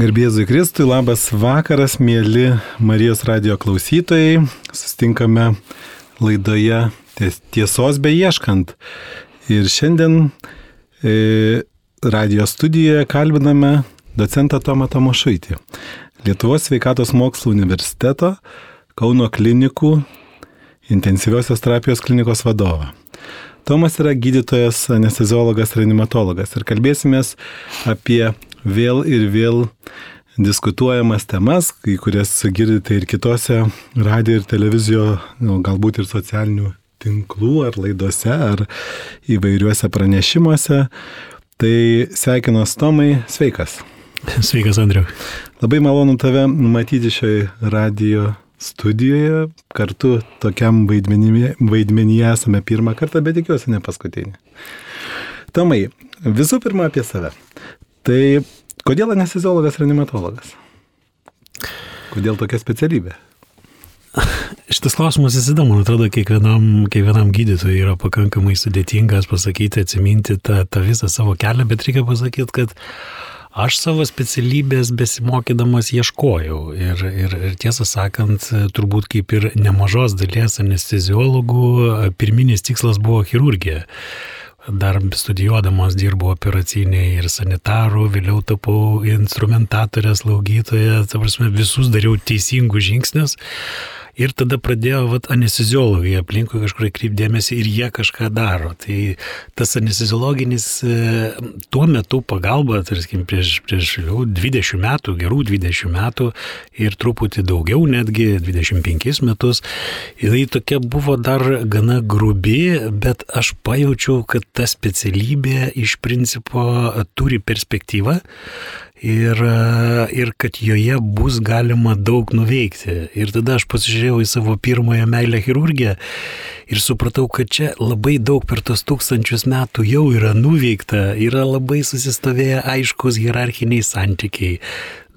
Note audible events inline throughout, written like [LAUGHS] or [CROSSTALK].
Garbėzui Kristui, labas vakaras, mėly Marijos radio klausytojai. Sustinkame laidoje Tiesos beieškant. Ir šiandien e, radio studijoje kalbiname docentą Tomą Tomašaitį. Lietuvos sveikatos mokslo universiteto Kauno klinikų intensyviosios terapijos klinikos vadovą. Tomas yra gydytojas, anesteziologas, reanimatologas ir kalbėsimės apie vėl ir vėl diskutuojamas temas, kai kurias girdite ir kitose radio ir televizijo, galbūt ir socialinių tinklų ar laidose ar įvairiuose pranešimuose. Tai sveikinos Tomai, sveikas. Sveikas, Andriu. Labai malonu tave matyti šioje radio studijoje. Kartu tokiam vaidmenyje esame pirmą kartą, bet tikiuosi ne paskutinį. Tomai, visų pirma apie save. Tai kodėl anesteziologas reanimatologas? Kodėl tokia specialybė? [LAUGHS] Šitas klausimas visada, man atrodo, kiekvienam, kiekvienam gydytojui yra pakankamai sudėtingas pasakyti, atsiminti tą, tą visą savo kelią, bet reikia pasakyti, kad aš savo specialybės besimokydamas ieškojau. Ir, ir, ir tiesą sakant, turbūt kaip ir nemažos dalies anesteziologų, pirminis tikslas buvo chirurgija dar studijuodamas dirbau operacinėje ir sanitarų, vėliau tapau instrumentatorė, slaugytoja, ta prasme visus dariau teisingus žingsnius. Ir tada pradėjo vat, anesteziologai aplinkui kažkur kreipdėmėsi ir jie kažką daro. Tai tas anesteziologinis e, tuo metu pagalba, tarkim, prieš, prieš jau 20 metų, gerų 20 metų ir truputį daugiau, netgi 25 metus, jinai tokia buvo dar gana grubi, bet aš pajaučiau, kad ta specialybė iš principo turi perspektyvą ir, ir kad joje bus galima daug nuveikti. Ir tada aš pasižiūrėjau į savo pirmąją meilę chirurgiją ir supratau, kad čia labai daug per tos tūkstančius metų jau yra nuveikta, yra labai susistovėję aiškus hierarchiniai santykiai.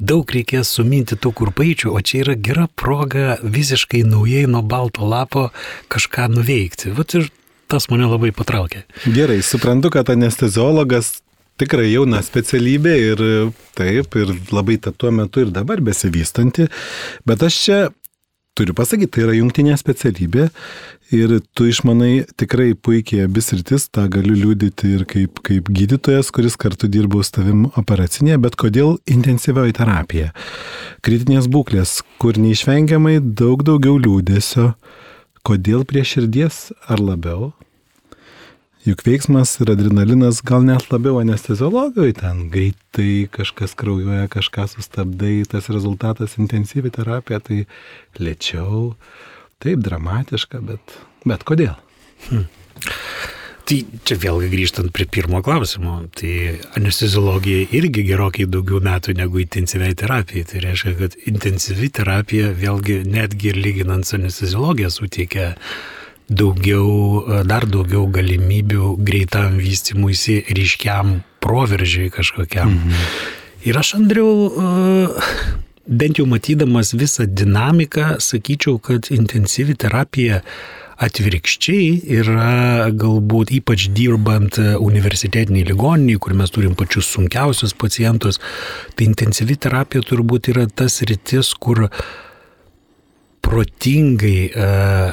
Daug reikės suminti tų kurpaičių, o čia yra gera proga visiškai naujai nuo balto lapo kažką nuveikti. Vat ir tas mane labai patraukė. Gerai, suprantu, kad anesteziologas tikrai jauna specialybė ir taip, ir labai ta tuo metu ir dabar besivystanti, bet aš čia turiu pasakyti, tai yra jungtinė specialybė ir tu išmanai tikrai puikiai abis rytis, tą galiu liūdyti ir kaip, kaip gydytojas, kuris kartu dirbo su tavim operacinėje, bet kodėl intensyvioji terapija? Kritinės būklės, kur neišvengiamai daug daugiau liūdėsio, kodėl prie širdies ar labiau? Juk veiksmas ir adrenalinas gal net labiau anesteziologijoje ten greitai kažkas kraujuoja, kažką sustabdai, tas rezultatas intensyvi terapija, tai lėčiau, taip dramatiška, bet, bet kodėl? Hmm. Tai čia vėlgi grįžtant prie pirmo klausimo, tai anesteziologija irgi gerokai daugiau metų negu intensyviai terapijai. Tai reiškia, kad intensyvi terapija vėlgi netgi ir lyginant su anesteziologija suteikia daugiau, e, dar daugiau galimybių greitam vystimuisi, ryškiam proveržiai kažkokiam. Mhm. Ir aš, Andriau, e, bent jau matydamas visą dinamiką, sakyčiau, kad intensyvi terapija atvirkščiai yra galbūt ypač dirbant universitetiniai ligoniniai, kur mes turim pačius sunkiausius pacientus, tai intensyvi terapija turbūt yra tas rytis, kur protingai uh,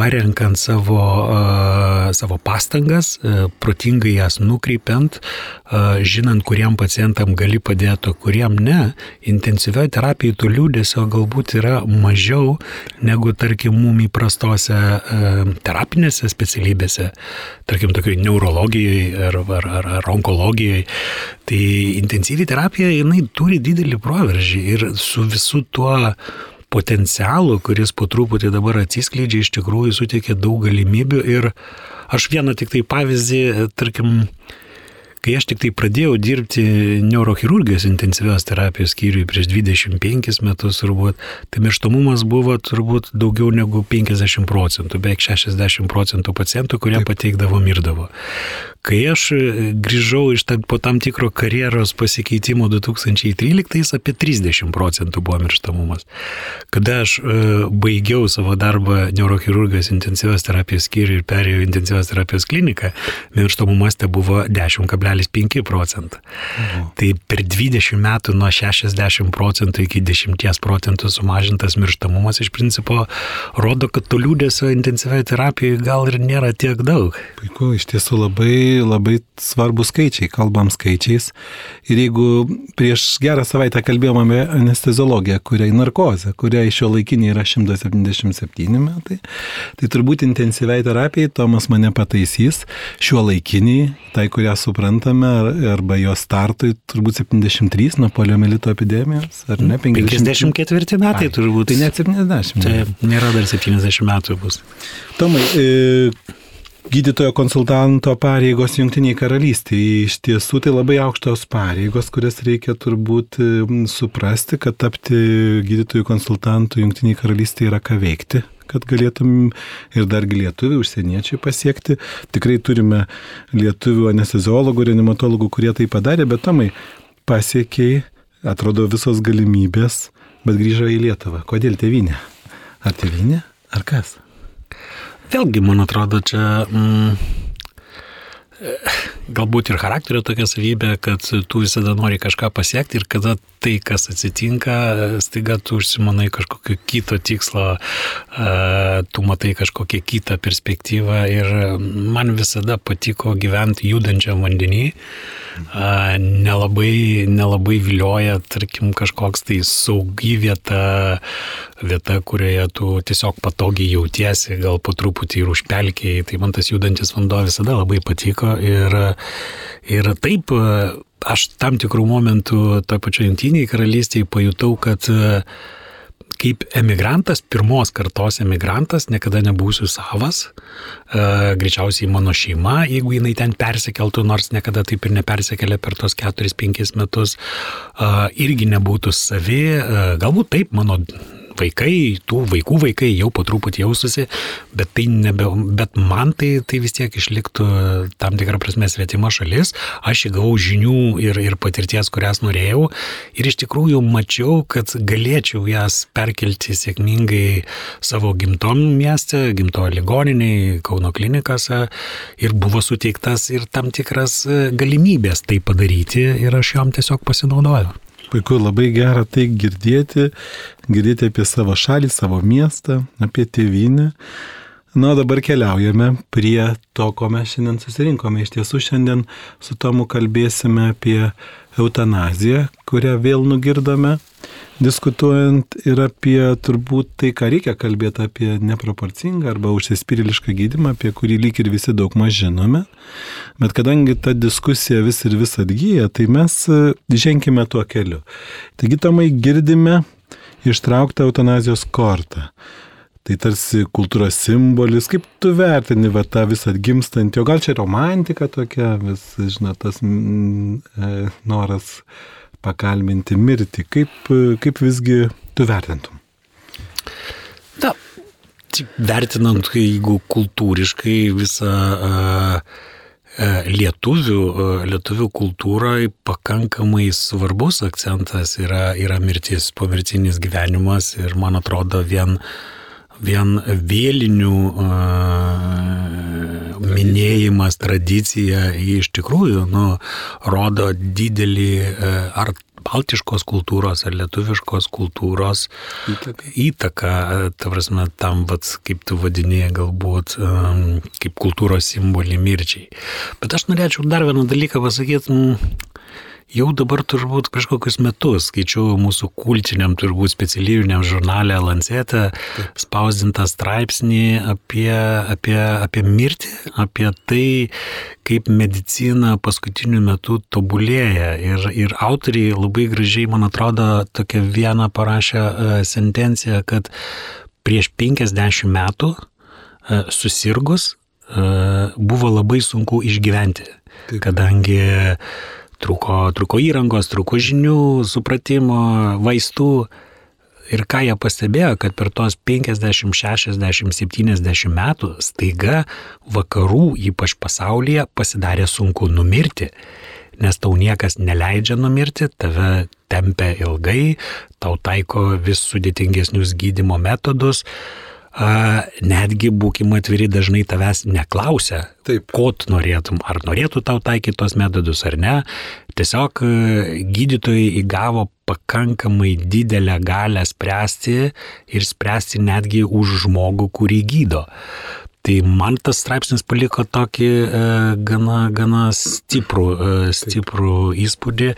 parenkant savo, uh, savo pastangas, uh, protingai jas nukreipiant, uh, žinant, kuriem pacientam gali padėti, o kuriem ne, intensyvioje terapijoje tų liūdėsio galbūt yra mažiau negu, tarkim, mum įprastose uh, terapinėse specialybėse, tarkim, tokiai neurologijoje ar, ar, ar, ar onkologijoje. Tai intensyvi terapija, jinai turi didelį proveržį ir su visu tuo potencialų, kuris po truputį dabar atsiskleidžia, iš tikrųjų suteikia daug galimybių ir aš vieną tik tai pavyzdį, tarkim, kai aš tik tai pradėjau dirbti neurochirurgijos intensyvios terapijos skyriui prieš 25 metus turbūt, tai mirštamumas buvo turbūt daugiau negu 50 procentų, beveik 60 procentų pacientų, kurie Taip. pateikdavo mirdavo. Kai aš grįžau iš tam, po tam tikro karjeros pasikeitimo 2013, apie 30 procentų buvo mirštamumas. Kada aš baigiau savo darbą neurochirurgijos intensyvios terapijos skyriui ir perėjau intensyvios terapijos kliniką, mirštamumas te buvo 10,5 procentą. Mhm. Tai per 20 metų nuo 60 procentų iki 10 procentų sumažintas mirštamumas iš principo rodo, kad to liūdėsio intensyvioje terapijoje gal ir nėra tiek daug. Puiku, iš tiesų labai, labai svarbus skaičiai, kalbam skaičiais. Ir jeigu prieš gerą savaitę kalbėjome apie anesteziologiją, kuriai narkozę, kuriai šio laikinė yra 177 metai, tai turbūt intensyviai terapijai Tomas mane pataisys, šio laikiniai, tai kurią suprantame, arba jo startui turbūt 73 nuo poliomelito epidemijos, ar ne? 50... 54 metai Ai, turbūt. Tai net 70. Tai nėra dar 70 metų bus. Tomai, e, gydytojo konsultanto pareigos Junktiniai karalystėje. Iš tiesų tai labai aukštos pareigos, kurias reikia turbūt suprasti, kad tapti gydytojų konsultantų Junktiniai karalystėje yra ką veikti kad galėtum ir dargi lietuvių, užsieniečiai pasiekti. Tikrai turime lietuvių anesteziologų, reanimatologų, kurie tai padarė, bet tomai pasiekiai, atrodo visos galimybės, bet grįžo į Lietuvą. Kodėl tėvinė? Ar tėvinė, ar kas? Vėlgi, man atrodo, čia mm, galbūt ir charakterio tokia savybė, kad tu visada nori kažką pasiekti ir kada tai, kas atsitinka, staiga tu užsimanai kažkokio kito tikslo, tu matai kažkokią kitą perspektyvą ir man visada patiko gyventi judančiam vandenį. Nelabai, nelabai vilioja, tarkim, kažkoks tai saugi vieta, vieta, kurioje tu tiesiog patogiai jautiesi, gal po truputį ir užpelkiai. Tai man tas judantis vanduo visada labai patiko ir, ir taip aš tam tikrų momentų toje pačioje jungtiniai karalystėje pajutau, kad kaip emigrantas, pirmos kartos emigrantas, niekada nebūsiu savas, e, greičiausiai mano šeima, jeigu jinai ten persikeltų, nors niekada taip ir nepersikėlė per tos 4-5 metus, e, irgi nebūtų savi, e, galbūt taip mano vaikai, tų vaikų vaikai jau po truputį jaustusi, bet, tai nebe, bet man tai, tai vis tiek išliktų tam tikrą prasme svetima šalis. Aš įgavau žinių ir, ir patirties, kurias norėjau ir iš tikrųjų mačiau, kad galėčiau jas perkelti sėkmingai savo gimtom mieste, gimtojo ligoniniai, Kauno klinikose ir buvo suteiktas ir tam tikras galimybės tai padaryti ir aš jom tiesiog pasinaudojau. Puiku, labai gera tai girdėti, girdėti apie savo šalį, savo miestą, apie tėvynę. Na, dabar keliaujame prie to, ko mes šiandien susirinkome. Iš tiesų, šiandien su Tomu kalbėsime apie eutanaziją, kurią vėl nugirdome diskutuojant ir apie turbūt tai, ką reikia kalbėti apie neproporcingą arba užsispyrilišką gydimą, apie kurį lyg ir visi daug maž žinome. Bet kadangi ta diskusija vis ir vis atgyja, tai mes e, ženkime tuo keliu. Taigi, tomai girdime ištrauktą eutanazijos kortą. Tai tarsi kultūros simbolis, kaip tu vertini va, tą visą atgimstantį, o gal čia romantika tokia, vis, žinot, tas mm, e, noras pakalbinti mirtį. Kaip, kaip visgi tu vertintum? Na, vertinant, jeigu kultūriškai visą uh, lietuvių, lietuvių kultūroje pakankamai svarbus akcentas yra, yra mirtis, pomirtinis gyvenimas ir man atrodo vien, vien vėlinių minėjimas, tradicija, iš tikrųjų nu, rodo didelį ar baltiškos kultūros ar lietuviškos kultūros įtaka, įtaka ta prasme, tam, vat, kaip tu vadinėjai, galbūt kaip kultūros simbolį mirčiai. Bet aš norėčiau dar vieną dalyką pasakyti, Jau dabar turbūt kažkokius metus skaičiau mūsų kultiniam, turbūt specialybiniam žurnale Lancete spausdintą straipsnį apie, apie, apie mirtį, apie tai, kaip medicina paskutiniu metu tobulėja. Ir, ir autoriai labai gražiai, man atrodo, tokią vieną parašę uh, sentenciją, kad prieš 50 metų uh, susirgus uh, buvo labai sunku išgyventi. Taip. Kadangi Truko, truko įrangos, truko žinių, supratimo, vaistų. Ir ką jie pastebėjo, kad per tos 50, 60, 70 metų staiga vakarų, ypač pasaulyje, pasidarė sunku numirti nes tau niekas neleidžia numirti, tave tempia ilgai, tau taiko vis sudėtingesnius gydimo metodus, a, netgi būkime atviri, dažnai tavęs neklausia, Taip. ko tu norėtum, ar norėtų tau taikyti tos metodus ar ne. Tiesiog gydytojai įgavo pakankamai didelę galę spręsti ir spręsti netgi už žmogų, kurį gydo. Tai man tas straipsnis paliko tokį e, gana, gana stiprų, e, stiprų įspūdį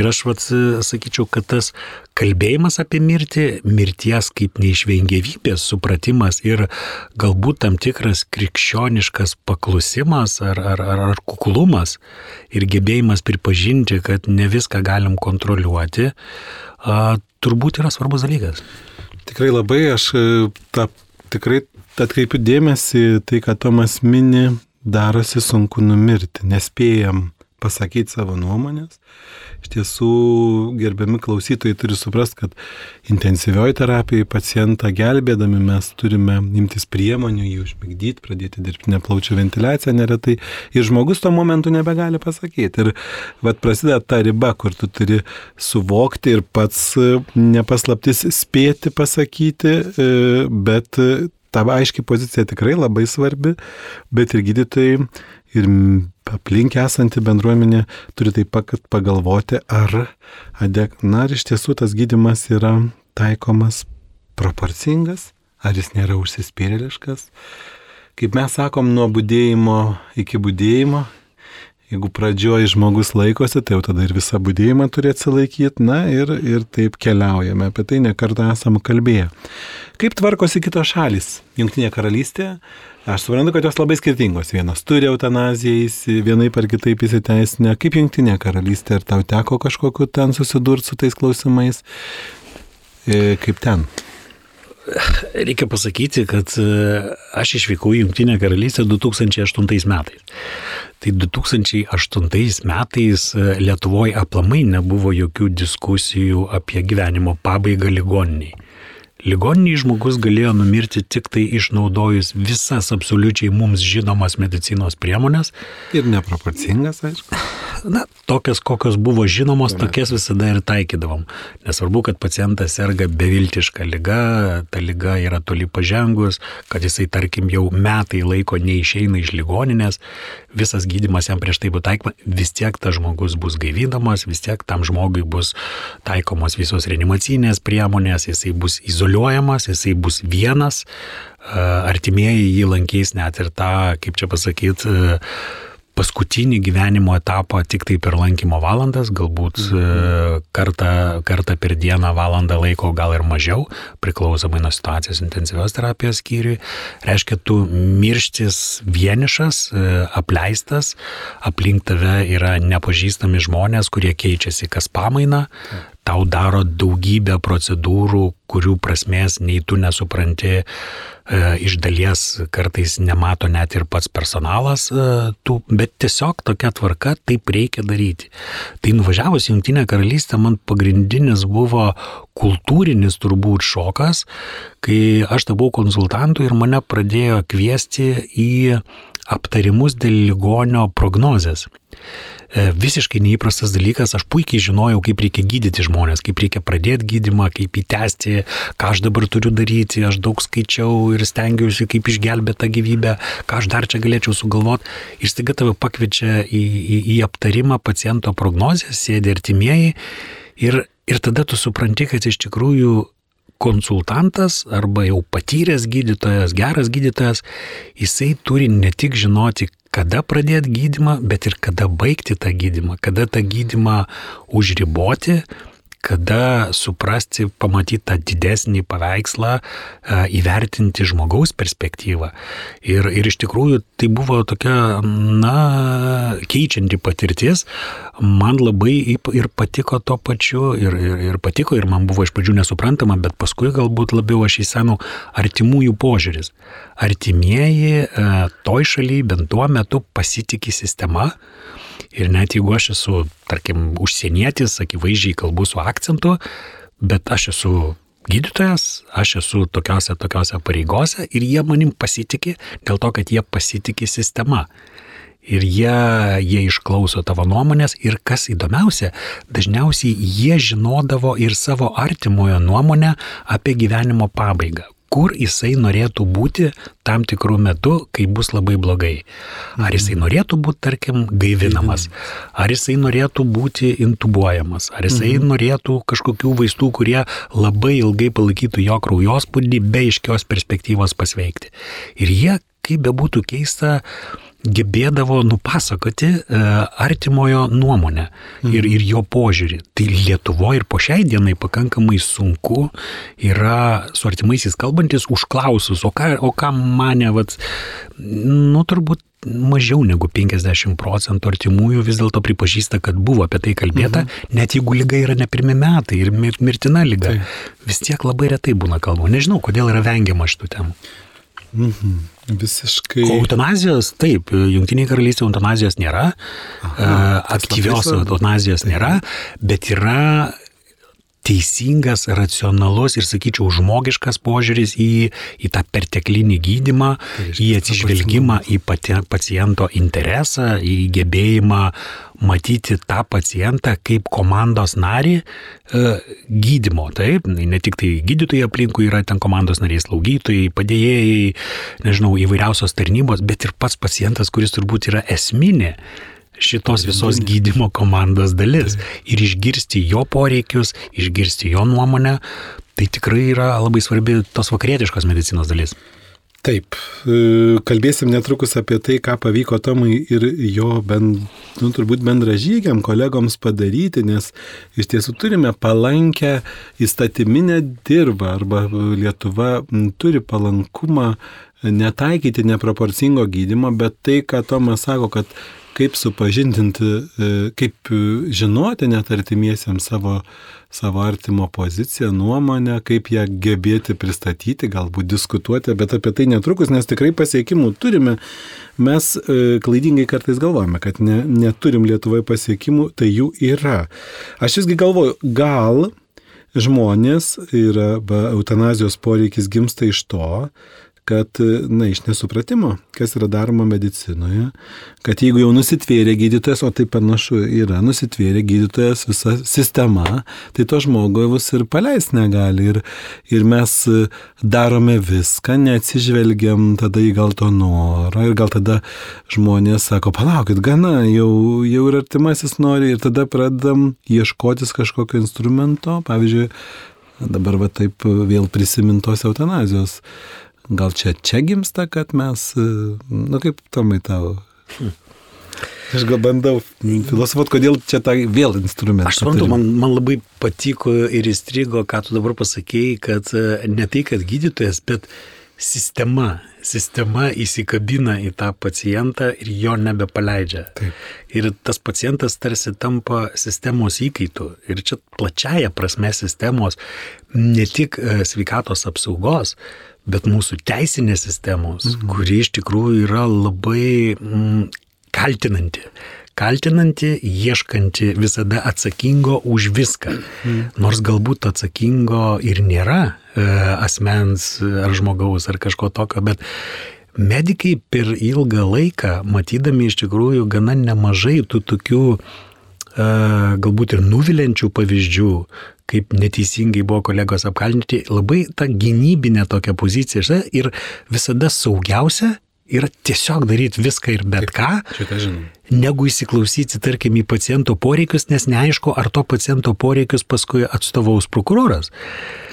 ir aš vat, e, sakyčiau, kad tas kalbėjimas apie mirtį, mirties kaip neišvengiamybės supratimas ir galbūt tam tikras krikščioniškas paklusimas ar, ar, ar, ar kuklumas ir gebėjimas pripažinti, kad ne viską galim kontroliuoti, a, turbūt yra svarbus dalykas. Tikrai labai aš e, tą tikrai atkreipiu dėmesį, tai, ką Tomas mini, darosi sunku numirti, nespėjam pasakyti savo nuomonės. Iš tiesų, gerbiami klausytojai turi suprasti, kad intensyvioji terapija pacientą gelbėdami mes turime imtis priemonių, jį užmigdyti, pradėti dirbtinę plaučių ventiliaciją neretai. Ir žmogus tuo momentu nebegali pasakyti. Ir vad prasideda ta riba, kur tu turi suvokti ir pats nepaslaptis spėti pasakyti, e, bet ta aiški pozicija tikrai labai svarbi, bet ir gydytojai ir aplink esanti bendruomenė turi taip pat pagalvoti, ar, adek, na, ar iš tiesų tas gydimas yra taikomas proporcingas, ar jis nėra užsispyrėliškas. Kaip mes sakom, nuo būdėjimo iki būdėjimo, jeigu pradžioje žmogus laikosi, tai jau tada ir visą būdėjimą turi atsilaikyti, na ir, ir taip keliaujame, apie tai nekartą esame kalbėję. Kaip tvarkosi kitos šalis? Junktinė karalystė, aš suprantu, kad jos labai skirtingos. Vienos turi eutanaziją, vienaip ar kitaip įsiteisinę. Kaip Junktinė karalystė, ar tau teko kažkokiu ten susidurti su tais klausimais? E, kaip ten? Reikia pasakyti, kad e, aš išvykau į Junktinę karalystę 2008 metais. Tai 2008 metais e, Lietuvoje aplamai nebuvo jokių diskusijų apie gyvenimo pabaigą ligoniniai. Ligoniniai žmogus galėjo numirti tik tai išnaudojus visas absoliučiai mums žinomas medicinos priemonės. Ir neproporcingas, aišku. Na, tokias, kokios buvo žinomos, tokias visada ir taikydavom. Nesvarbu, kad pacientas serga beviltišką lygą, ta lyga yra toli pažengus, kad jisai, tarkim, jau metai laiko neišeina iš ligoninės, visas gydimas jam prieš tai buvo taikoma, vis tiek tas žmogus bus gaivinamas, vis tiek tam žmogui bus taikomos visos reanimacinės priemonės, jisai bus izoliuojamas, jisai bus vienas, artimieji jį lankys net ir tą, kaip čia pasakyti, paskutinį gyvenimo etapą tik tai per lankymo valandas, galbūt mhm. kartą, kartą per dieną valandą laiko, gal ir mažiau, priklausomai nuo situacijos intensyvios terapijos skyriui. Reiškia, tu mirštis vienišas, e, apleistas, aplink tave yra nepažįstami žmonės, kurie keičiasi kas pamainą, tau daro daugybę procedūrų, kurių prasmės nei tu nesupranti, e, iš dalies kartais nemato net ir pats personalas, e, tu, bet tiesiog tokia tvarka taip reikia daryti. Tai nuvažiavus į Junktinę karalystę man pagrindinis buvo kultūrinis turbūt šokas, kai aš tapau konsultantu ir mane pradėjo kviesti į aptarimus dėl ligonio prognozės. E, visiškai neįprastas dalykas, aš puikiai žinojau, kaip reikia gydyti žmonės, kaip reikia pradėti gydimą, kaip įtesti, ką aš dabar turiu daryti, aš daug skaičiau ir stengiausi, kaip išgelbėti tą gyvybę, ką aš dar čia galėčiau sugalvoti. Ir staiga tave pakviečia į, į, į aptarimą paciento prognozės, sėdi artimieji ir, ir tada tu supranti, kad iš tikrųjų konsultantas arba jau patyręs gydytojas, geras gydytojas, jisai turi ne tik žinoti, kada pradėti gydimą, bet ir kada baigti tą gydimą, kada tą gydimą užriboti, kada suprasti, pamatyti tą didesnį paveikslą, e, įvertinti žmogaus perspektyvą. Ir, ir iš tikrųjų tai buvo tokia, na, keičianti patirtis. Man labai ir patiko to pačiu, ir, ir, ir patiko, ir man buvo iš pradžių nesuprantama, bet paskui galbūt labiau aš įsenau artimųjų požiūris. Artimieji e, toj šaly bent tuo metu pasitikė sistema, Ir net jeigu aš esu, tarkim, užsienietis, akivaizdžiai kalbu su akcentu, bet aš esu gydytojas, aš esu tokiuose, tokiuose pareigose ir jie manim pasitikė dėl to, kad jie pasitikė sistema. Ir jie, jie išklauso tavo nuomonės ir kas įdomiausia, dažniausiai jie žinodavo ir savo artimojo nuomonę apie gyvenimo pabaigą, kur jisai norėtų būti tam tikrų metų, kai bus labai blogai. Ar jisai norėtų būti, tarkim, gaivinamas, ar jisai norėtų būti intubuojamas, ar jisai mhm. norėtų kažkokių vaistų, kurie labai ilgai palaikytų jo kraujospūdį be iškios perspektyvos pasveikti. Ir jie, kaip bebūtų keista, gebėdavo nupasakoti e, artimojo nuomonę ir, ir jo požiūrį. Tai Lietuvoje ir po šiai dienai pakankamai sunku yra su artimaisiais kalbantis užklausus, o ką, o ką mane, vat, nu turbūt mažiau negu 50 procentų artimųjų vis dėlto pripažįsta, kad buvo apie tai kalbėta, mhm. net jeigu lyga yra ne pirmi metai ir mirtina lyga, tai. vis tiek labai retai būna kalbama. Nežinau, kodėl yra vengiama šitų temų. Mhm. Visiškai. O eutanazijos, taip, Junktinėje karalystėje eutanazijos nėra, Aha, aktyvios eutanazijos nėra, bet yra teisingas, racionalus ir, sakyčiau, žmogiškas požiūris į, į tą perteklinį gydimą, tai į atsižvelgimą į pati, paciento interesą, į gebėjimą matyti tą pacientą kaip komandos narį e, gydimo. Taip, ne tik tai gydytojai aplinkui yra ten komandos nariai, slaugytojai, padėjėjai, nežinau, įvairiausios tarnybos, bet ir pats pacientas, kuris turbūt yra esminė šitos visos gydimo komandos dalis. Ir išgirsti jo poreikius, išgirsti jo nuomonę, tai tikrai yra labai svarbi tos vakarietiškos medicinos dalis. Taip, e, kalbėsim netrukus apie tai, ką pavyko Tomui ir jo bend, nu, turbūt bendražygiam kolegoms padaryti, nes iš tiesų turime palankę įstatyminę dirbą arba Lietuva turi palankumą netaikyti neproporcingo gydimo, bet tai, ką Tomas sako, kad kaip supažindinti, e, kaip žinoti net artimiesiems savo, savo artimo poziciją, nuomonę, kaip ją gebėti pristatyti, galbūt diskutuoti, bet apie tai netrukus, nes tikrai pasiekimų turime. Mes e, klaidingai kartais galvojame, kad ne, neturim Lietuvoje pasiekimų, tai jų yra. Aš visgi galvoju, gal žmonės ir eutanazijos poreikis gimsta iš to, kad, na, iš nesupratimo, kas yra daroma medicinoje, kad jeigu jau nusitvėrė gydytojas, o tai panašu yra, nusitvėrė gydytojas visa sistema, tai to žmogus ir paleis negali. Ir, ir mes darome viską, neatsižvelgiam tada į gal to norą ir gal tada žmonės sako, palaukit, gana, jau, jau ir artimasis nori ir tada pradedam ieškotis kažkokio instrumento, pavyzdžiui, dabar va taip vėl prisimintos eutanazijos Gal čia čia gimsta, kad mes, e, na kaip tomai tavo. Aš gal bandau filosofuoti, kodėl čia tą vėl instrumentą. Aš suprantu, man, man labai patiko ir įstrigo, ką tu dabar pasakėjai, kad e, ne tai, kad gydytojas, bet sistema, sistema įsikabina į tą pacientą ir jo nebepaleidžia. Taip. Ir tas pacientas tarsi tampa sistemos įkaitų. Ir čia plačiaja prasme sistemos, ne tik e, sveikatos apsaugos, bet mūsų teisinės sistemos, mhm. kuri iš tikrųjų yra labai mm, kaltinanti. Kaltinanti, ieškanti visada atsakingo už viską. Mhm. Nors galbūt atsakingo ir nėra e, asmens ar žmogaus ar kažko tokio, bet medikai per ilgą laiką, matydami iš tikrųjų gana nemažai tų tokių e, galbūt ir nuvilenčių pavyzdžių, kaip neteisingai buvo kolegos apkaltinti, labai ta gynybinė tokia pozicija ir visada saugiausia yra tiesiog daryti viską ir bet ką. Šitą žinom negu įsiklausyti, tarkim, į paciento poreikius, nes neaišku, ar to paciento poreikius paskui atstovaus prokuroras.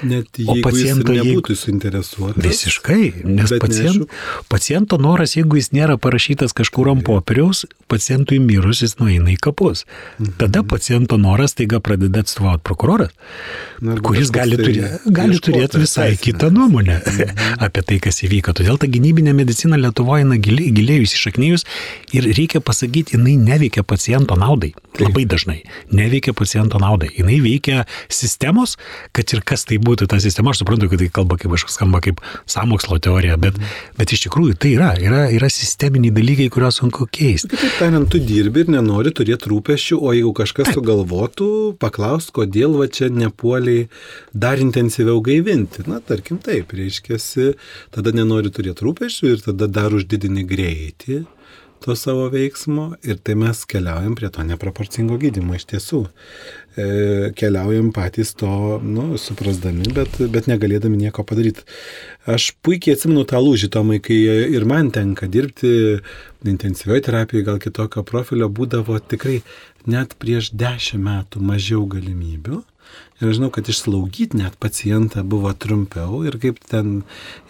Net jeigu o paciento jis nebūtų suinteresuotas. Visiškai, nes pacient, paciento noras, jeigu jis nėra parašytas kažkur ant popieriaus, pacientui mirus jis nueina į kapus. Mhm. Tada paciento noras taiga pradeda atstovauti prokuroras, Na, kuris gali, tai turė, gali turėti visai teisinę. kitą nuomonę mhm. [LAUGHS] apie tai, kas įvyko. Todėl ta gynybinė medicina Lietuvoje giliai, giliai įsišaknyjus ir reikia pasakyti, jinai neveikia paciento naudai. Taip. Labai dažnai. Neveikia paciento naudai. Jinai veikia sistemos, kad ir kas tai būtų ta sistema. Aš suprantu, kad tai kalba kaip kažkas skamba kaip samokslo teorija, bet, bet iš tikrųjų tai yra. Yra, yra sisteminiai dalykai, kuriuos sunku keisti. Kitaip tariant, tu dirbi ir nenori turėti rūpešių, o jeigu kažkas Taip. sugalvotų, paklaus, kodėl va čia nepuoliai dar intensyviau gaivinti. Na, tarkim taip, reiškia, tada nenori turėti rūpešių ir tada dar uždidini greitį to savo veiksmo ir tai mes keliaujam prie to neproporcingo gydimo iš tiesų. E, keliaujam patys to, nu, suprasdami, bet, bet negalėdami nieko padaryti. Aš puikiai atsimenu tą lūžį, Tomai, kai ir man tenka dirbti intensyvioje terapijoje, gal kitokio profilio, būdavo tikrai net prieš dešimt metų mažiau galimybių Ir žinau, kad išslaugyti net pacientą buvo trumpiau ir kaip ten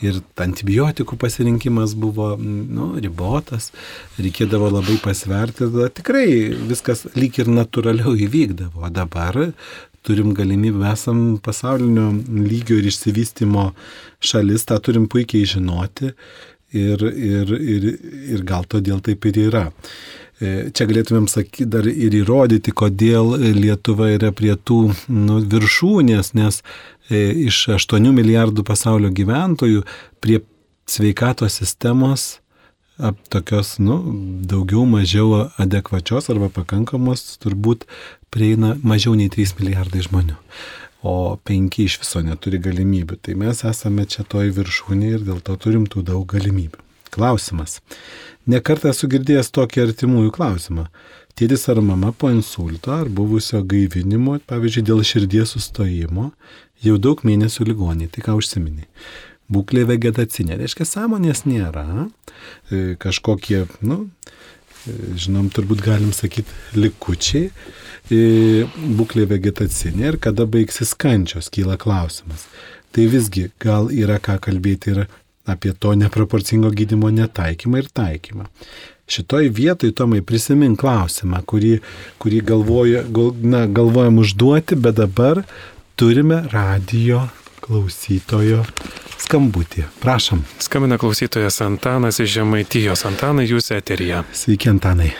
ir antibiotikų pasirinkimas buvo nu, ribotas, reikėdavo labai pasverti, tada tikrai viskas lyg ir natūraliau įvykdavo. O dabar turim galimybę, esam pasaulinio lygio ir išsivystimo šalis, tą turim puikiai žinoti ir, ir, ir, ir gal todėl taip ir yra. E, čia galėtumėm sakyti dar ir įrodyti, kodėl Lietuva yra prie tų nu, viršūnės, nes e, iš 8 milijardų pasaulio gyventojų prie sveikatos sistemos ap, tokios, nu, daugiau mažiau adekvačios arba pakankamos turbūt prieina mažiau nei 3 milijardai žmonių. O 5 iš viso neturi galimybių. Tai mes esame čia toj viršūnėje ir dėl to turim tų daug galimybių. Klausimas. Nekartą esu girdėjęs tokį artimųjų klausimą. Tėtis ar mama po insulto ar buvusio gaivinimo, pavyzdžiui, dėl širdies sustojimo, jau daug mėnesių ligoniai, tai ką užsiminiai. Būklė vegetacinė, reiškia, sąmonės nėra, e, kažkokie, nu, e, žinom, turbūt galim sakyti, likučiai, e, būklė vegetacinė ir kada baigsis kančios, kyla klausimas. Tai visgi gal yra ką kalbėti ir apie to neproporcingo gydimo netaikymą ir taikymą. Šitoj vietoj, Tomai, prisimink klausimą, kurį, kurį galvoja, gal, na, galvojam užduoti, bet dabar turime radio klausytojo skambutį. Prašom. Skambina klausytojas Antanas iš Žemaitijos. Antanai, jūs eterija. Sveiki, Antanai.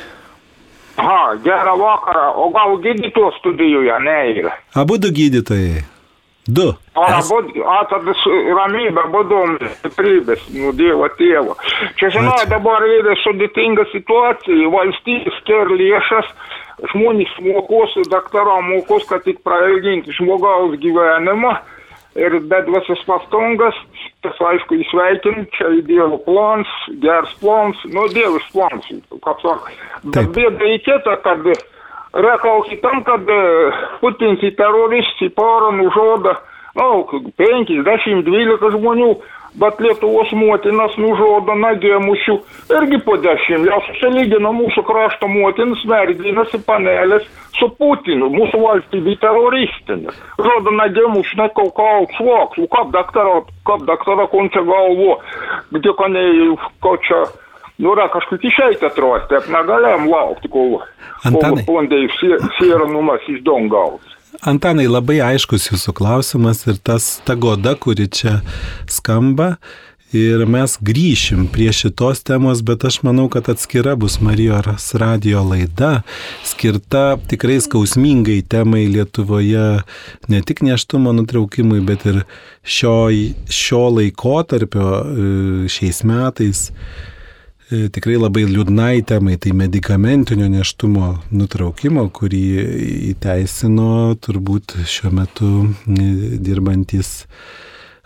Aha, gerą vakarą. O gal gydytojų studijoje, ne? Abu du gydytojai. Du. A, es... bud, a tad ramybė, budumas, stiprybės, nu Dievo tėvo. Čia, žinai, dabar yra sudėtinga situacija, valstybė skiria lėšas, žmonės mokos, daktaram mokos, kad tik prailginti žmogaus gyvenimą ir bet visas pastangas, tas aišku įsveikint, čia Dievo plans, geras plans, nu Dievas plans, kaip sako. Bet bėda į kitą, kad rekao kitam, kad e, Putins į teroristų porą nužodo, na, nu, 50-12 žmonių, bet Lietuvos motinas nužodo nagėmušių irgi po dešimt. Jos susilygino mūsų krašto motinas, merginasi panelės su Putinu, mūsų valstybė teroristinė. Žodo nagėmušių nekaukau svoks, kap daktaro, kap daktaro končia galvo, gdje konėjų kočia. Ko Nu, yra kažkaip išeiti atrodo, taip negalėjom laukti, kol, kol pondai sieronumas iš dongaus. Antanai, labai aiškus jūsų klausimas ir tas ta goda, kuri čia skamba. Ir mes grįšim prie šitos temos, bet aš manau, kad atskira bus Marijos radio laida, skirta tikrai skausmingai temai Lietuvoje, ne tik neštumo nutraukimui, bet ir šio, šio laikotarpio e, šiais metais tikrai labai liūdnai temai, tai medicamentinio neštumo nutraukimo, kurį įteisino turbūt šiuo metu e, dirbantis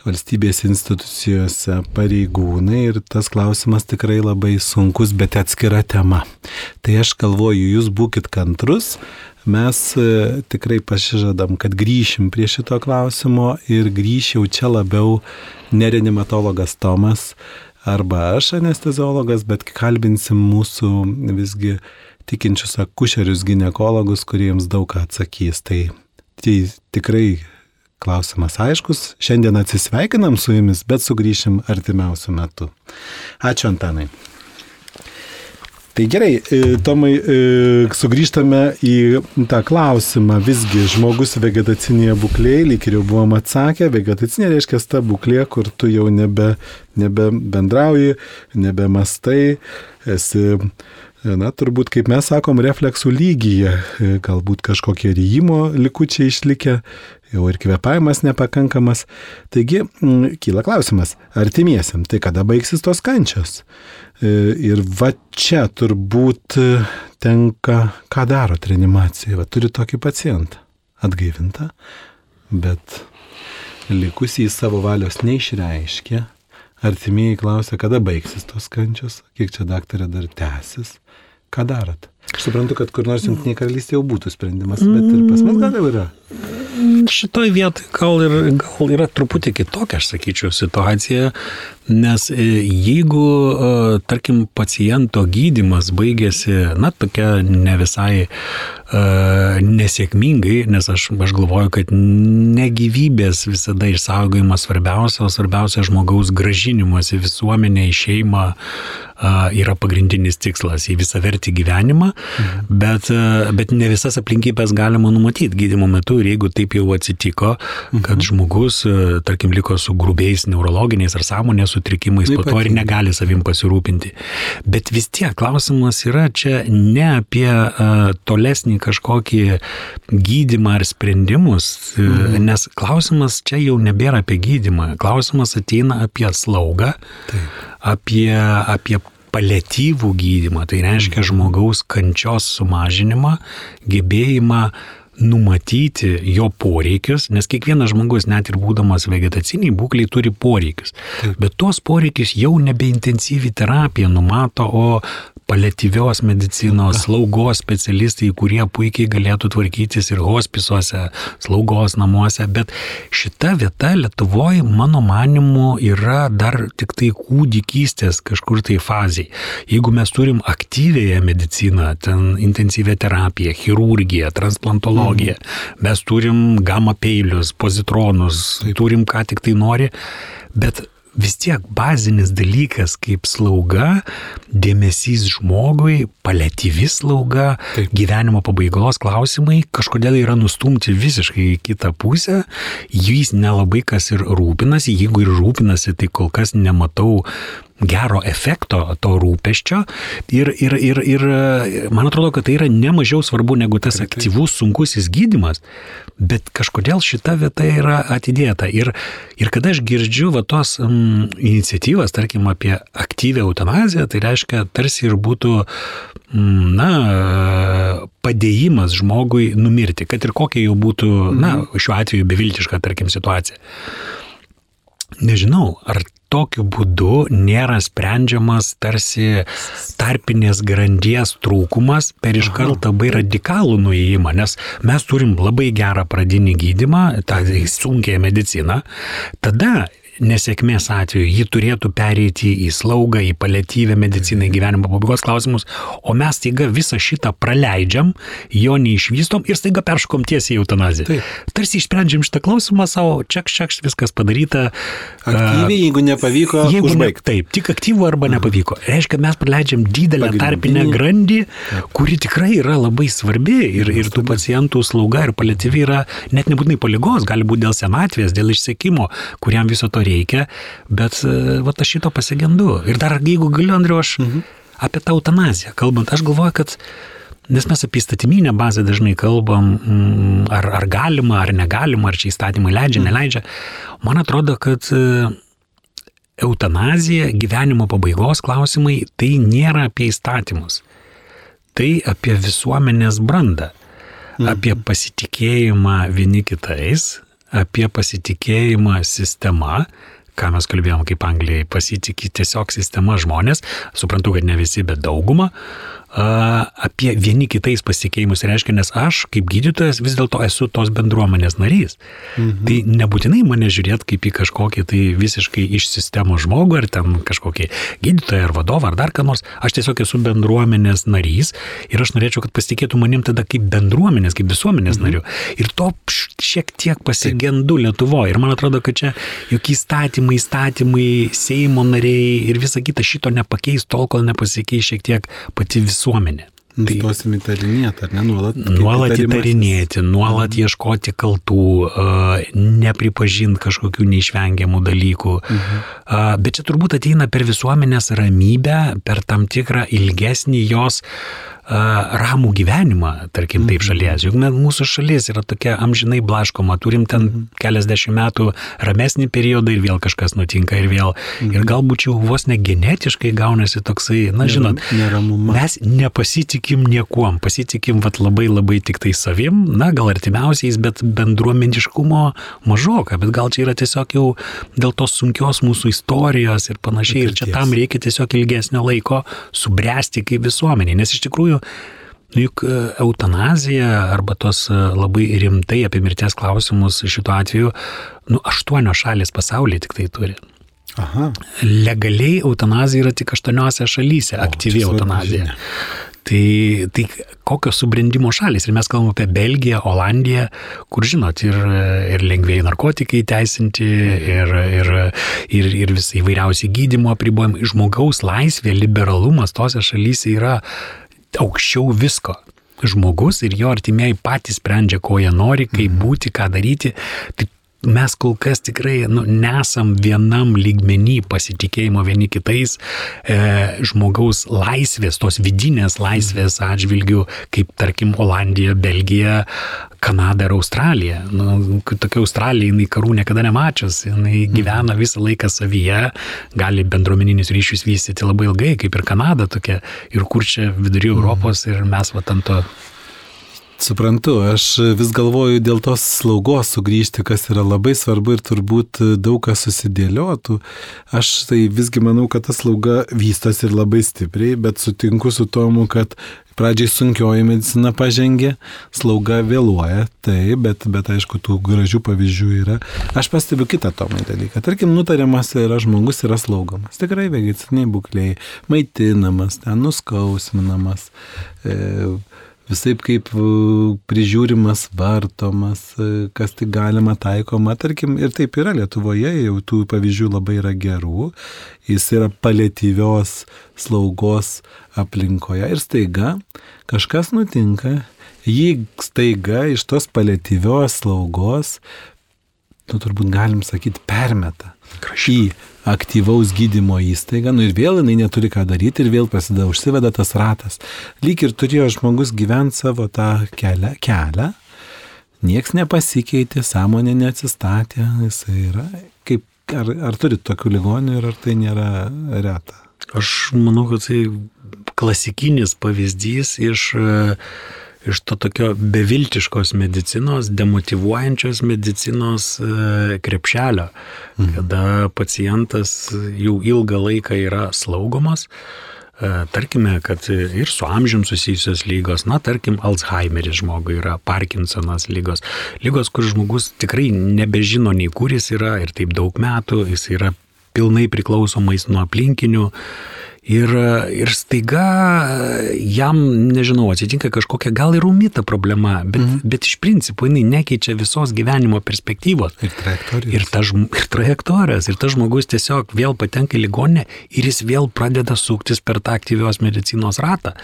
valstybės institucijose pareigūnai ir tas klausimas tikrai labai sunkus, bet atskira tema. Tai aš galvoju, jūs būkite kantrus, mes e, tikrai pasižadam, kad grįšim prie šito klausimo ir grįšiau čia labiau nerenimatologas Tomas, arba aš anesteziologas, bet kalbinsim mūsų visgi tikinčius akušerius gynekologus, kuriems daug ką atsakys. Tai, tai tikrai klausimas aiškus. Šiandien atsisveikinam su jumis, bet sugrįšim artimiausių metų. Ačiū Antanai. Tai gerai, e, Tomai, e, sugrįžtame į tą klausimą. Visgi žmogus vegetacinėje būklėje, lyg ir jau buvom atsakę, vegetacinė reiškia ta būklė, kur tu jau nebe, nebe bendrauji, nebe mastai, esi na, turbūt, kaip mes sakom, refleksų lygyje, e, galbūt kažkokie ryjimo likučiai išlikę, jau ir kvepavimas nepakankamas. Taigi, m, kyla klausimas, artimiesiam, tai kada baigsis tos kančios? E, Ir va čia turbūt e, tenka, ką daro reanimacija. Va turi tokį pacientą, atgaivintą, bet likusį savo valios neišreiškia. Artimieji klausia, kada baigsis tos kančios, kiek čia daktarė dar tęsis. Ką darot? Aš suprantu, kad kur nors jungtinėje karalystėje jau būtų sprendimas, bet ir pas mus gal jau yra. Šitoj vietoj gal, ir, gal yra truputį kitokia, aš sakyčiau, situacija, nes e, jeigu, e, tarkim, paciento gydimas baigėsi, na, tokia ne visai uh, nesėkmingai, nes aš, aš galvoju, kad ne gyvybės visada išsaugojimas svarbiausia, o svarbiausia žmogaus gražinimas į visuomenę, į šeimą yra pagrindinis tikslas į visą vertį gyvenimą, mhm. bet, bet ne visas aplinkybės galima numatyti gydimo metu ir jeigu taip jau atsitiko, kad mhm. žmogus, tarkim, liko su grubiais neurologiniais ar sąmonės sutrikimais, po to ir negali savim pasirūpinti. Bet vis tiek klausimas yra čia ne apie uh, tolesnį kažkokį gydimą ar sprendimus, mhm. nes klausimas čia jau nebėra apie gydimą, klausimas ateina apie slaugą, Taip. apie, apie paliatyvų gydimą, tai reiškia žmogaus kančios sumažinimą, gebėjimą numatyti jo poreikius, nes kiekvienas žmogus, net ir būdamas vegetaciniai būkliai, turi poreikius. Bet tuos poreikius jau nebe intensyvi terapija numato, o paliatyvios medicinos, slaugos specialistai, kurie puikiai galėtų tvarkytis ir hospisuose, slaugos namuose, bet šita vieta Lietuvoje, mano manimu, yra dar tik tai kūdikystės kažkur tai fazai. Jeigu mes turim aktyvėją mediciną, ten intensyvę terapiją, chirurgiją, transplantologiją, mhm. mes turim gamma peilius, pozitronus, turim ką tik tai nori, bet vis tiek bazinis dalykas kaip slauga, dėmesys žmogui, paliatyvi slauga, Taip. gyvenimo pabaigos klausimai kažkodėl yra nustumti visiškai į kitą pusę, jais nelabai kas ir rūpinasi, jeigu ir rūpinasi, tai kol kas nematau gero efekto to rūpeščio ir, ir, ir, ir man atrodo, kad tai yra nemažiau svarbu negu tas aktyvus sunkusis gydimas, bet kažkodėl šita vieta yra atidėta. Ir, ir kada aš girdžiu va tos um, iniciatyvas, tarkim, apie aktyvę eutanaziją, tai reiškia tarsi ir būtų, um, na, padėjimas žmogui numirti, kad ir kokia jau būtų, na, mhm. šiuo atveju beviltiška, tarkim, situacija. Nežinau, ar tokiu būdu nėra sprendžiamas tarsi tarpinės grandies trūkumas per iškart labai radikalų nuėjimą, nes mes turim labai gerą pradinį gydimą, tą sunkią mediciną, tada nesėkmės atveju ji turėtų pereiti į slaugą, į paliatyvę mediciną, į gyvenimo pabaigos klausimus, o mes taiga visą šitą praleidžiam, jo neišvystom ir staiga perškom tiesiai į eutanaziją. Taip. Tarsi išsprendžiam šitą klausimą savo, čiak, čiak, viskas padaryta. Aktyviai, jeigu nepavyko, jeigu užbaigti. Ne, taip, tik aktyvų arba nepavyko. Reiškia, mes praleidžiam didelę tarpinę grandį, kuri tikrai yra labai svarbi ir, ir tų pacientų slauga ir paliatyvi yra net nebūtinai po lygos, gali būti dėl senatvės, dėl išsekimo, kuriam viso to reikia reikia, bet e, va aš šito pasigendu. Ir dar jeigu galiu, Andriu, aš mhm. apie tą eutanaziją kalbant, aš galvoju, kad Nes mes apie įstatyminę bazę dažnai kalbam, mm, ar, ar galima, ar negalima, ar čia įstatymai leidžia, mhm. neleidžia. Man atrodo, kad e, eutanazija, gyvenimo pabaigos klausimai, tai nėra apie įstatymus. Tai apie visuomenės brandą, mhm. apie pasitikėjimą vieni kitais, apie pasitikėjimą sistema, ką mes kalbėjom, kaip Anglijai pasitikė tiesiog sistema žmonės, suprantu, kad ne visi, bet dauguma, apie vieni kitais pasitikėjimus reiškia, nes aš kaip gydytojas vis dėlto esu tos bendruomenės narys. Mhm. Tai nebūtinai mane žiūrėt kaip į kažkokį tai visiškai iš sistemos žmogų ar ten kažkokį gydytoją ar vadovą ar dar ką nors. Aš tiesiog esu bendruomenės narys ir aš norėčiau, kad pasitikėtų manim tada kaip bendruomenės, kaip visuomenės mhm. nariu. Ir to šiek tiek pasigendu Lietuvoje. Ir man atrodo, kad čia juk įstatymai, įstatymai, Seimo nariai ir visa kita šito nepakeis tol, kol nepasikeis šiek tiek pati visuomenė visuomenė. Nustosim įtarinėti, ar ne, nuolat. Nuolat įtarinėti, nuolat ieškoti kaltų, nepripažinti kažkokių neišvengiamų dalykų. A, Bet čia turbūt ateina per visuomenės ramybę, per tam tikrą ilgesnį jos ramų gyvenimą, tarkim, taip šalies. Juk mūsų šalis yra tokia amžinai blaškoma, turim ten keliasdešimt metų ramesnį periodą ir vėl kažkas nutinka ir vėl. Ir galbūt jau vos ne genetiškai gaunasi toksai, na žinot, neramumas. mes nepasitikim niekuom, pasitikim vat labai labai tik tai savim, na gal artimiausiais, bet bendruomeniškumo mažoka, bet gal čia yra tiesiog jau dėl tos sunkios mūsų istorijos ir panašiai, ir čia tam reikia tiesiog ilgesnio laiko subręsti kaip visuomenė, nes iš tikrųjų Nu, juk e, eutanazija arba tos e, labai rimtai apie mirties klausimus šituo atveju, nu, aštuonios šalis pasaulyje tik tai turi. Aha. Legaliai eutanazija yra tik aštuoniuose šalyse, aktyvi eutanazija. Tai, tai kokios subrendimo šalis. Ir mes kalbame apie Belgiją, Olandiją, kur, žinot, ir, ir lengvėjai narkotikai teisinti, ir, ir, ir, ir vis įvairiausi gydimo apribojimai. Žmogaus laisvė, liberalumas tose šalyse yra aukščiau visko. Žmogus ir jo artimieji patys sprendžia, ko jie nori, kaip būti, ką daryti. Tai mes kol kas tikrai nu, nesam vienam lygmenį pasitikėjimo vieni kitais e, žmogaus laisvės, tos vidinės laisvės atžvilgių, kaip tarkim Olandija, Belgija, Kanada ir Australija. Nu, tokia Australija, jinai karų niekada nemačius, jinai gyvena visą laiką savyje, gali bendruomeninius ryšius vystyti labai ilgai, kaip ir Kanada tokia, ir kur čia vidury Europos ir mes va ant to Suprantu, aš vis galvoju dėl tos slaugos sugrįžti, kas yra labai svarbu ir turbūt daug kas susidėliotų. Aš tai visgi manau, kad ta slauga vystosi ir labai stipriai, bet sutinku su tomu, kad pradžiai sunkioji medicina pažengė, slauga vėluoja, taip, bet, bet aišku, tų gražių pavyzdžių yra. Aš pastebiu kitą tomai dalyką. Tarkim, nutariamas yra žmogus yra slaugomas. Tikrai vegetiniai būkliai, maitinamas, ten nuskausminamas. E, visai kaip e, prižiūrimas, vartomas, e, kas tik galima taikoma, tarkim, ir taip yra Lietuvoje, jau tų pavyzdžių labai yra gerų, jis yra palėtyvios slaugos aplinkoje ir staiga kažkas nutinka, jį staiga iš tos palėtyvios slaugos, nu turbūt galim sakyti, permeta į aktyvaus gydimo įstaigą, nu ir vėl jinai neturi ką daryti ir vėl prasideda, užsiveda tas ratas. Lyg ir turėjo žmogus gyventi savo tą kelią, kelią nieks nepasikeitė, sąmonė neatsistatė, jisai yra. Kaip, ar, ar turit tokių ligonių ir ar tai nėra reta? Aš manau, kad tai klasikinis pavyzdys iš, e, iš to tokio beviltiškos medicinos, demotivuojančios medicinos e, krepšelio, mhm. kada pacientas jau ilgą laiką yra slaugomas. E, Tarkime, kad ir su amžium susijusios lygos, na, tarkim, Alzheimeris žmogui yra, Parkinsonas lygos, lygos, kur žmogus tikrai nebežino nei kur jis yra ir taip daug metų, jis yra pilnai priklausomais nuo aplinkinių. Ir, ir staiga jam, nežinau, atsitinka kažkokia gal ir umita problema, bet, mm bet iš principo jinai nekeičia visos gyvenimo perspektyvos. Ir trajektorijos. Ir, ta, ir trajektorijos. Ir tas žmogus tiesiog vėl patenka į ligonę ir jis vėl pradeda suktis per tą aktyvios medicinos ratą.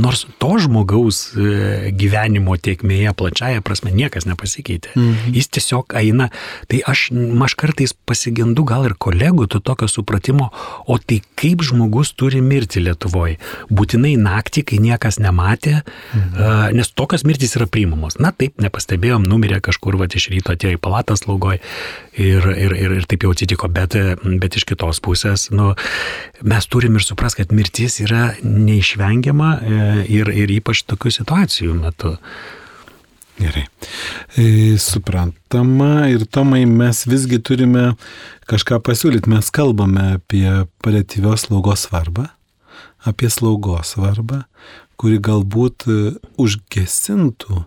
Nors to žmogaus e, gyvenimo tiekmėje plačiaja prasme niekas nepasikeitė. Mhm. Jis tiesiog eina. Tai aš, aš kartais pasigendu gal ir kolegų to tokio supratimo, o tai kaip žmogus turi mirti Lietuvoje. Būtinai naktį, kai niekas nematė, mhm. nes tokios mirtys yra priimamos. Na taip, nepastebėjom, numirė kažkur, va iš ryto atėjo į palatą slaugoj ir, ir, ir, ir taip jau atsitiko, bet, bet iš kitos pusės, nu, mes turim ir supras, kad mirtis yra neišvengiama e, ir, ir ypač tokių situacijų metu. Gerai. E, suprantama ir Tomai mes visgi turime kažką pasiūlyti. Mes kalbame apie paliatyvios slaugos svarbą, apie slaugos svarbą, kuri galbūt e, užgesintų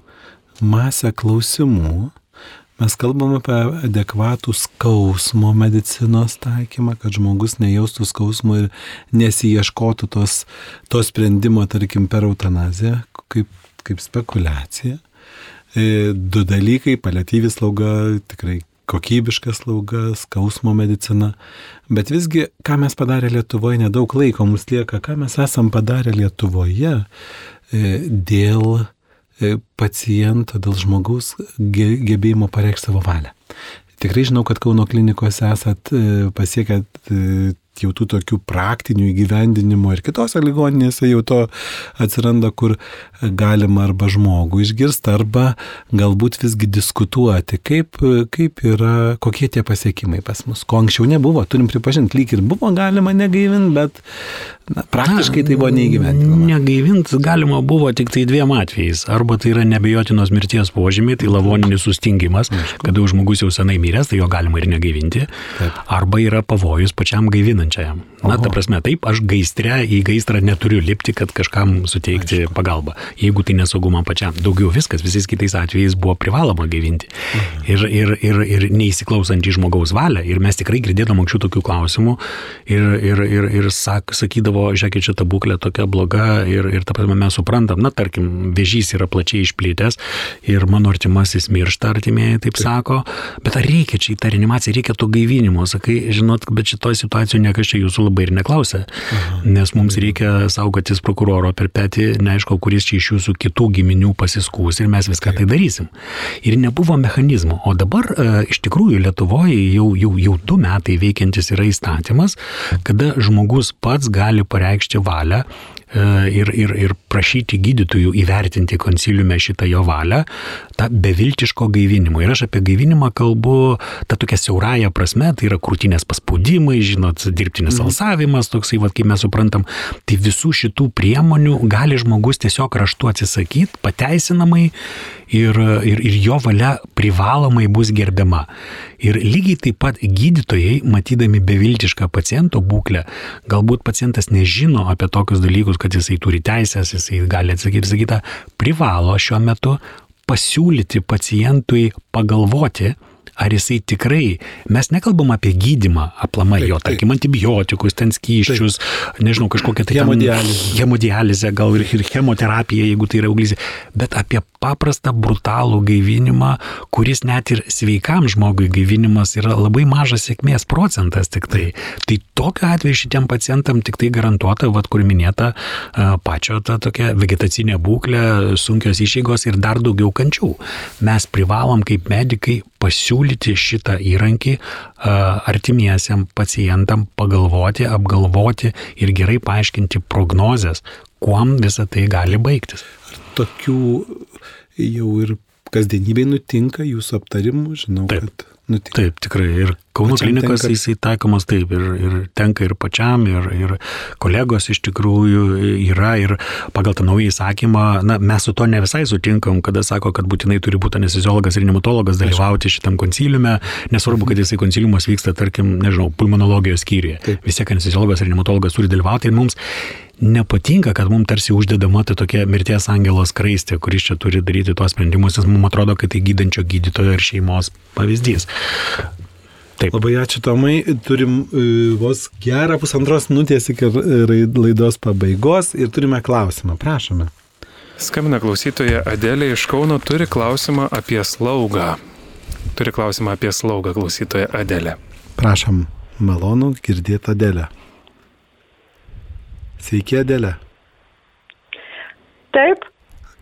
masę klausimų. Mes kalbame apie adekvatų skausmo medicinos taikymą, kad žmogus nejaustų skausmo ir nesieškotų tos, to sprendimo, tarkim, per eutanaziją, kaip, kaip spekulacija. E, Du dalykai - paliatyvi slauga, tikrai kokybiška slauga, skausmo medicina. Bet visgi, ką mes padarė Lietuvoje, nedaug laiko mums lieka, ką mes esam padarę Lietuvoje, e, dėl paciento, dėl žmogaus ge- gebėjimo pareikšti savo valią. Tikrai žinau, kad Kauno klinikose esat e, pasiekę e, jau tų tokių praktinių įgyvendinimo ir kitose ligoninėse jau to atsiranda, kur galima arba žmogų išgirsti, arba galbūt visgi diskutuoti, kaip, kaip yra, kokie tie pasiekimai pas mus. Ko anksčiau nebuvo, turim pripažinti, lyg ir buvo galima negaivinti, bet na, praktiškai tai buvo neįgyvendinama. Negaivint galima buvo tik tai dviem atvejais. Arba tai yra nebejotinos mirties požymiai, tai lavoninis sustingimas, kada jau žmogus jau senai miręs, tai jo galima ir negaivinti. Taip. Arba yra pavojus pačiam gaivinančiajam. Na, ta prasme, taip, aš gaistre į gaisrą neturiu lipti, kad kažkam suteikti Aišku. pagalbą. Jeigu tai nesaugu man pačiam. Daugiau viskas, visais kitais atvejais buvo privaloma gaivinti. Ir, ir, ir, ir neįsiklausant į žmogaus valią. Ir mes tikrai girdėdom anksčiau tokių klausimų. Ir, ir, ir, ir sak, sakydavo, žiūrėkit, šita būklė tokia bloga. Ir, ir ta prasme, mes suprantam, na, tarkim, vėžys yra plačiai išplėtęs. Ir mano artimasis miršta, artimieji taip sako. Bet ar reikia čia į tą reanimaciją, reikia to gaivinimo. Sakai, žinot, bet šitoje situacijoje niekas čia jūsų labai ir neklausia. Nes mums reikia saugotis prokuroro per petį, neaišku, kuris čia iš jūsų kitų giminių pasiskūs ir mes viską tai darysim. Ir nebuvo mechanizmo. O dabar e, iš tikrųjų Lietuvoje jau, jau, jau du metai veikiantis yra įstatymas, kada žmogus pats gali pareikšti valią ir, ir, ir prašyti gydytojų įvertinti konsiliume šitą jo valią, tą beviltiško gaivinimo. Ir aš apie gaivinimą kalbu tą tokią siaurąją prasme, tai yra krūtinės paspaudimai, žinot, dirbtinis Mhm. alsavimas, toksai, va, kaip mes suprantam, tai visų šitų priemonių gali žmogus tiesiog raštu atsisakyti, pateisinamai ir, ir, ir jo valia privalomai bus gerbiama. Ir lygiai taip pat gydytojai, matydami beviltišką paciento būklę, galbūt pacientas nežino apie tokius dalykus, kad jisai turi teisės, jisai gali atsakyti, visą kitą, privalo šiuo metu pasiūlyti pacientui pagalvoti, ar jisai tikrai, mes nekalbam apie gydimą aplamai jo, tarkim, antibiotikus, ten skyščius, nežinau, kažkokią tai Hemodializę. hemodializę, gal ir, ir chemoterapiją, jeigu tai yra auglys, bet apie paprastą brutalų gaivinimą, kuris net ir sveikam žmogui gaivinimas yra labai mažas sėkmės procentas tik tai. Tai tokiu atveju šitiem pacientam tik tai garantuota, vad kur minėta, pačio ta tokia vegetacinė būklė, sunkios išeigos ir dar daugiau kančių. Mes privalom kaip medikai pasiūlyti šitą įrankį artimiesiam pacientam pagalvoti, apgalvoti ir gerai paaiškinti prognozes, kuom visa tai gali baigtis. Tokių jau ir kasdienybėje nutinka jūsų aptarimų, žinau, Taip. kad nutinka. Taip, tikrai. Ir Kauno Pačiam klinikos tenka- jisai taikomas taip, ir, ir tenka ir pačiam, ir, ir kolegos iš tikrųjų yra, ir pagal tą naują įsakymą, na, mes su to ne visai sutinkam, kada sako, kad būtinai turi būti anesteziologas ir nematologas dalyvauti šitam konsiliume, nesvarbu, kad jisai konsiliumas vyksta, tarkim, nežinau, pulmonologijos skyriuje. Vis tiek anesteziologas ir nematologas turi dalyvauti ir mums nepatinka, kad mums tarsi uždedama ta tokia mirties angelos kraistė, kuris čia turi daryti tuos sprendimus, nes mums atrodo, kad tai gydančio gydytojo ir šeimos pavyzdys. Taip. Labai ačiū Tomai, turim e, vos gerą pusantros minutės iki laidos pabaigos ir turime klausimą, prašome. Skambina klausytoja Adelė iš Kauno, turi klausimą apie slaugą. Turi klausimą apie slaugą klausytoja Adelė. Prašom, malonu girdėti Adelę. Sveiki Adelė. Taip,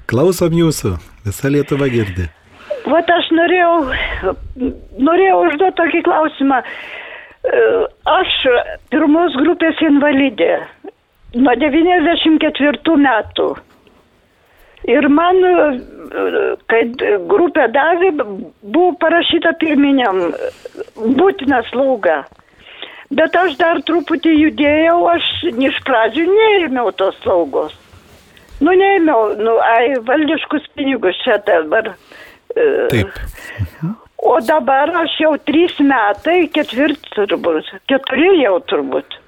Klausom jūsų, visa Lietuva girdi. vat aš norėjau, norėjau užduoti tokį klausimą. E, Aš pirmos grupės invalidė nuo 94 metų. Ir man, e, kai grupę davė, buvo parašyta pirminiam būtina slauga. Bet aš dar truputį judėjau, aš iš pradžių neėmiau tos slaugos. Nu, neėmiau, nu, ai, valdiškus pinigus čia dabar. e, Taip. O dabar aš jau trys metai, ketvirti turbūt, keturi jau turbūt.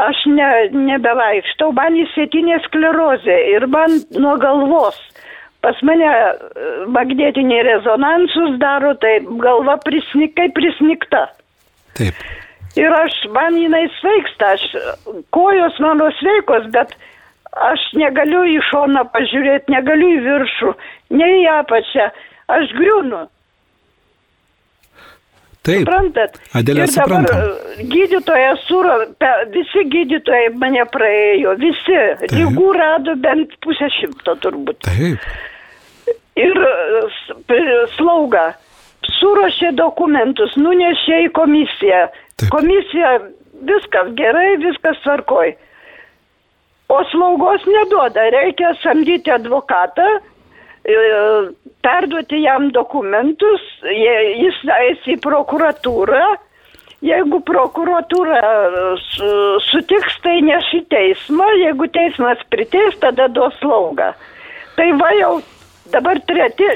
Aš ne, nebevaikštau, man įsėtinė sklerozė ir man nuo galvos. Pas mane e, magnetiniai rezonansus daro, tai galva prisnik, kaip prisnikta. Taip. Ir aš, man jinai sveiksta, aš, kojos mano sveikos, bet aš negaliu į šoną pažiūrėti, negaliu į viršų, nei į apačią, aš griūnu. Taip. Suprantat? Adelė, ir dabar suprantam. e, gydytoja suro, visi gydytojai mane praėjo, visi. Lygų rado bent pusę šimto turbūt. Taip. Ir e, slauga suruošė dokumentus, nunešė į komisiją. Taip. Komisija viskas gerai, viskas tvarkoj. O slaugos neduoda, reikia samdyti advokatą, e, perduoti jam dokumentus, jis eis į prokuratūrą. Jeigu prokuratūra e, su- sutiks, tai neš į teismą, jeigu teismas priteis, tada duos slaugą. Tai va jau dabar treti,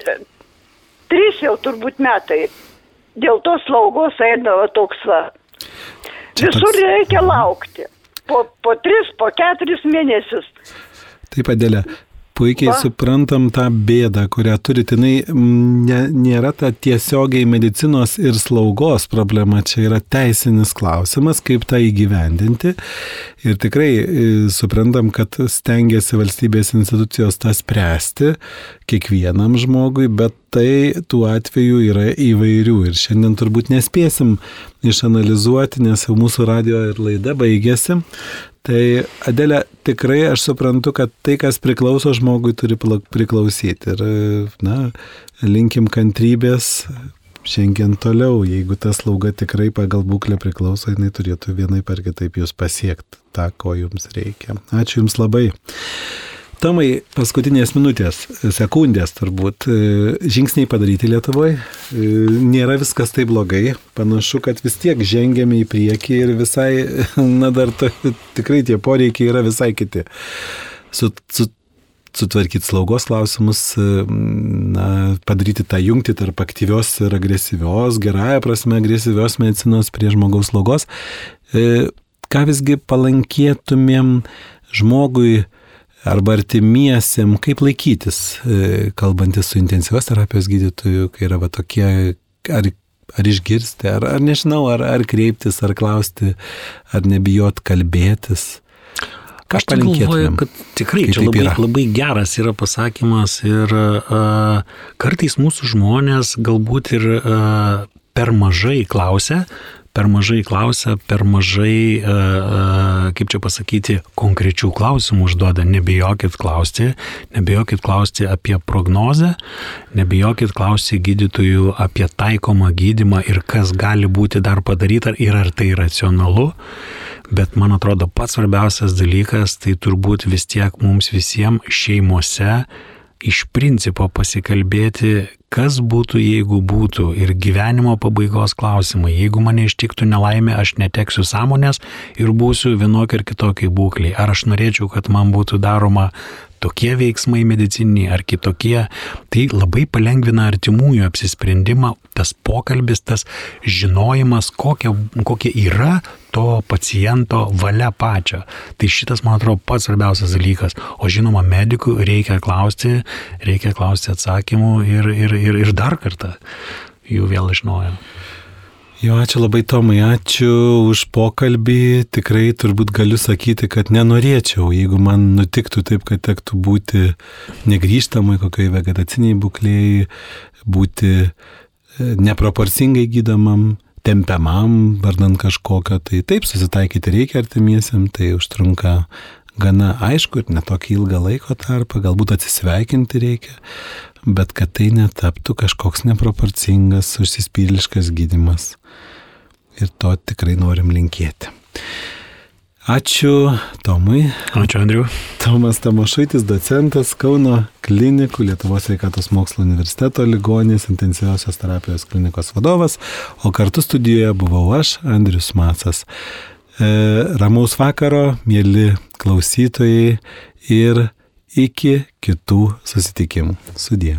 trys jau turbūt metai. Dėl to slaugos eina va toks va. Visur reikia laukti. Po, po tris, po keturis mėnesius. Taip, Adelė, puikiai Va. suprantam tą bėdą, kurią turite. Ne, nėra ta tiesiogiai medicinos ir slaugos problema, čia yra teisinis klausimas, kaip tą įgyvendinti. Ir tikrai e, suprantam, kad stengiasi valstybės institucijos tą spręsti kiekvienam žmogui, bet tai tų atvejų yra įvairių. Ir šiandien turbūt nespėsim išanalizuoti, nes jau mūsų radio ir laida baigėsi. Tai Adelė, tikrai aš suprantu, kad tai, kas priklauso žmogui, turi priklausyti. Ir, na, linkim kantrybės, šiandien toliau, jeigu ta slauga tikrai pagal būklę priklauso, jinai turėtų vienai per kitaip jūs pasiekti tą, ko jums reikia. Ačiū Jums labai. Tomai, paskutinės minutės, sekundės turbūt, e, žingsniai padaryti Lietuvoje. Nėra viskas taip blogai. Panašu, kad vis tiek žengėme į priekį ir visai, [LAUGHS] na dar to, tikrai tie poreikiai yra visai kiti. Su, su, sutvarkyti slaugos klausimus, e, na, padaryti tą jungtį tarp aktyvios ir agresyvios, gerąją prasme agresyvios medicinos prie žmogaus slaugos. E, Ką visgi palankėtumėm žmogui arba artimiesiem, kaip laikytis, e, kalbantis su intensyvios terapijos gydytoju, kai yra va tokie, ar, ar išgirsti, ar, ar nežinau, ar, ar kreiptis, ar klausti, ar nebijot kalbėtis. Ką Aš galvoju, kad tikrai čia labai, yra. labai geras yra pasakymas ir uh, kartais mūsų žmonės galbūt ir uh, per mažai klausia, per mažai klausia, per mažai, uh, uh, kaip čia pasakyti, konkrečių klausimų užduoda. Nebijokit klausti, nebijokit klausti apie prognozę, nebijokit klausti gydytojų apie taikomą gydimą ir kas gali būti dar padaryta ir ar tai racionalu. Bet man atrodo, pats svarbiausias dalykas tai turbūt vis tiek mums visiems šeimose iš principo pasikalbėti, kas būtų, jeigu būtų ir gyvenimo pabaigos klausimai. Jeigu mane ištiktų nelaimė, aš neteksiu sąmonės ir būsiu vienokia ir kitokia būklė. Ar aš norėčiau, kad man būtų daroma tokie veiksmai medicininiai ar kitokie, tai labai palengvina artimųjų apsisprendimą, tas pokalbis, tas žinojimas, kokia, kokia yra to paciento valia pačio. Tai šitas, man atrodo, pats svarbiausias dalykas. O žinoma, medikų reikia klausti, reikia klausti atsakymų ir, ir, ir, ir dar kartą jų vėl iš naujo. Jo, ačiū labai Tomai, ačiū už pokalbį. Tikrai turbūt galiu sakyti, kad nenorėčiau, jeigu man nutiktų taip, kad tektų būti negryžtamai kokioje vegetaciniai būklėjai, būti e, neproporcingai gydomam, tempiamam, vardant kažkokio, tai taip susitaikyti reikia artimiesiam, tai užtrunka gana aišku ir netokį ilgą laiko tarpą, galbūt atsisveikinti reikia, bet kad tai netaptų kažkoks neproporcingas, užsispyriliškas gydimas. Ir to tikrai norim linkėti. Ačiū Tomui. Ačiū, Andriu. Tomas Tamošaitis, docentas Kauno klinikų Lietuvos sveikatos mokslo universiteto ligonės intensyviosios terapijos klinikos vadovas, o kartu studijoje buvau aš, Andrius Macas. E, ramaus vakaro, mėly klausytojai ir iki kitų susitikimų. Sudie.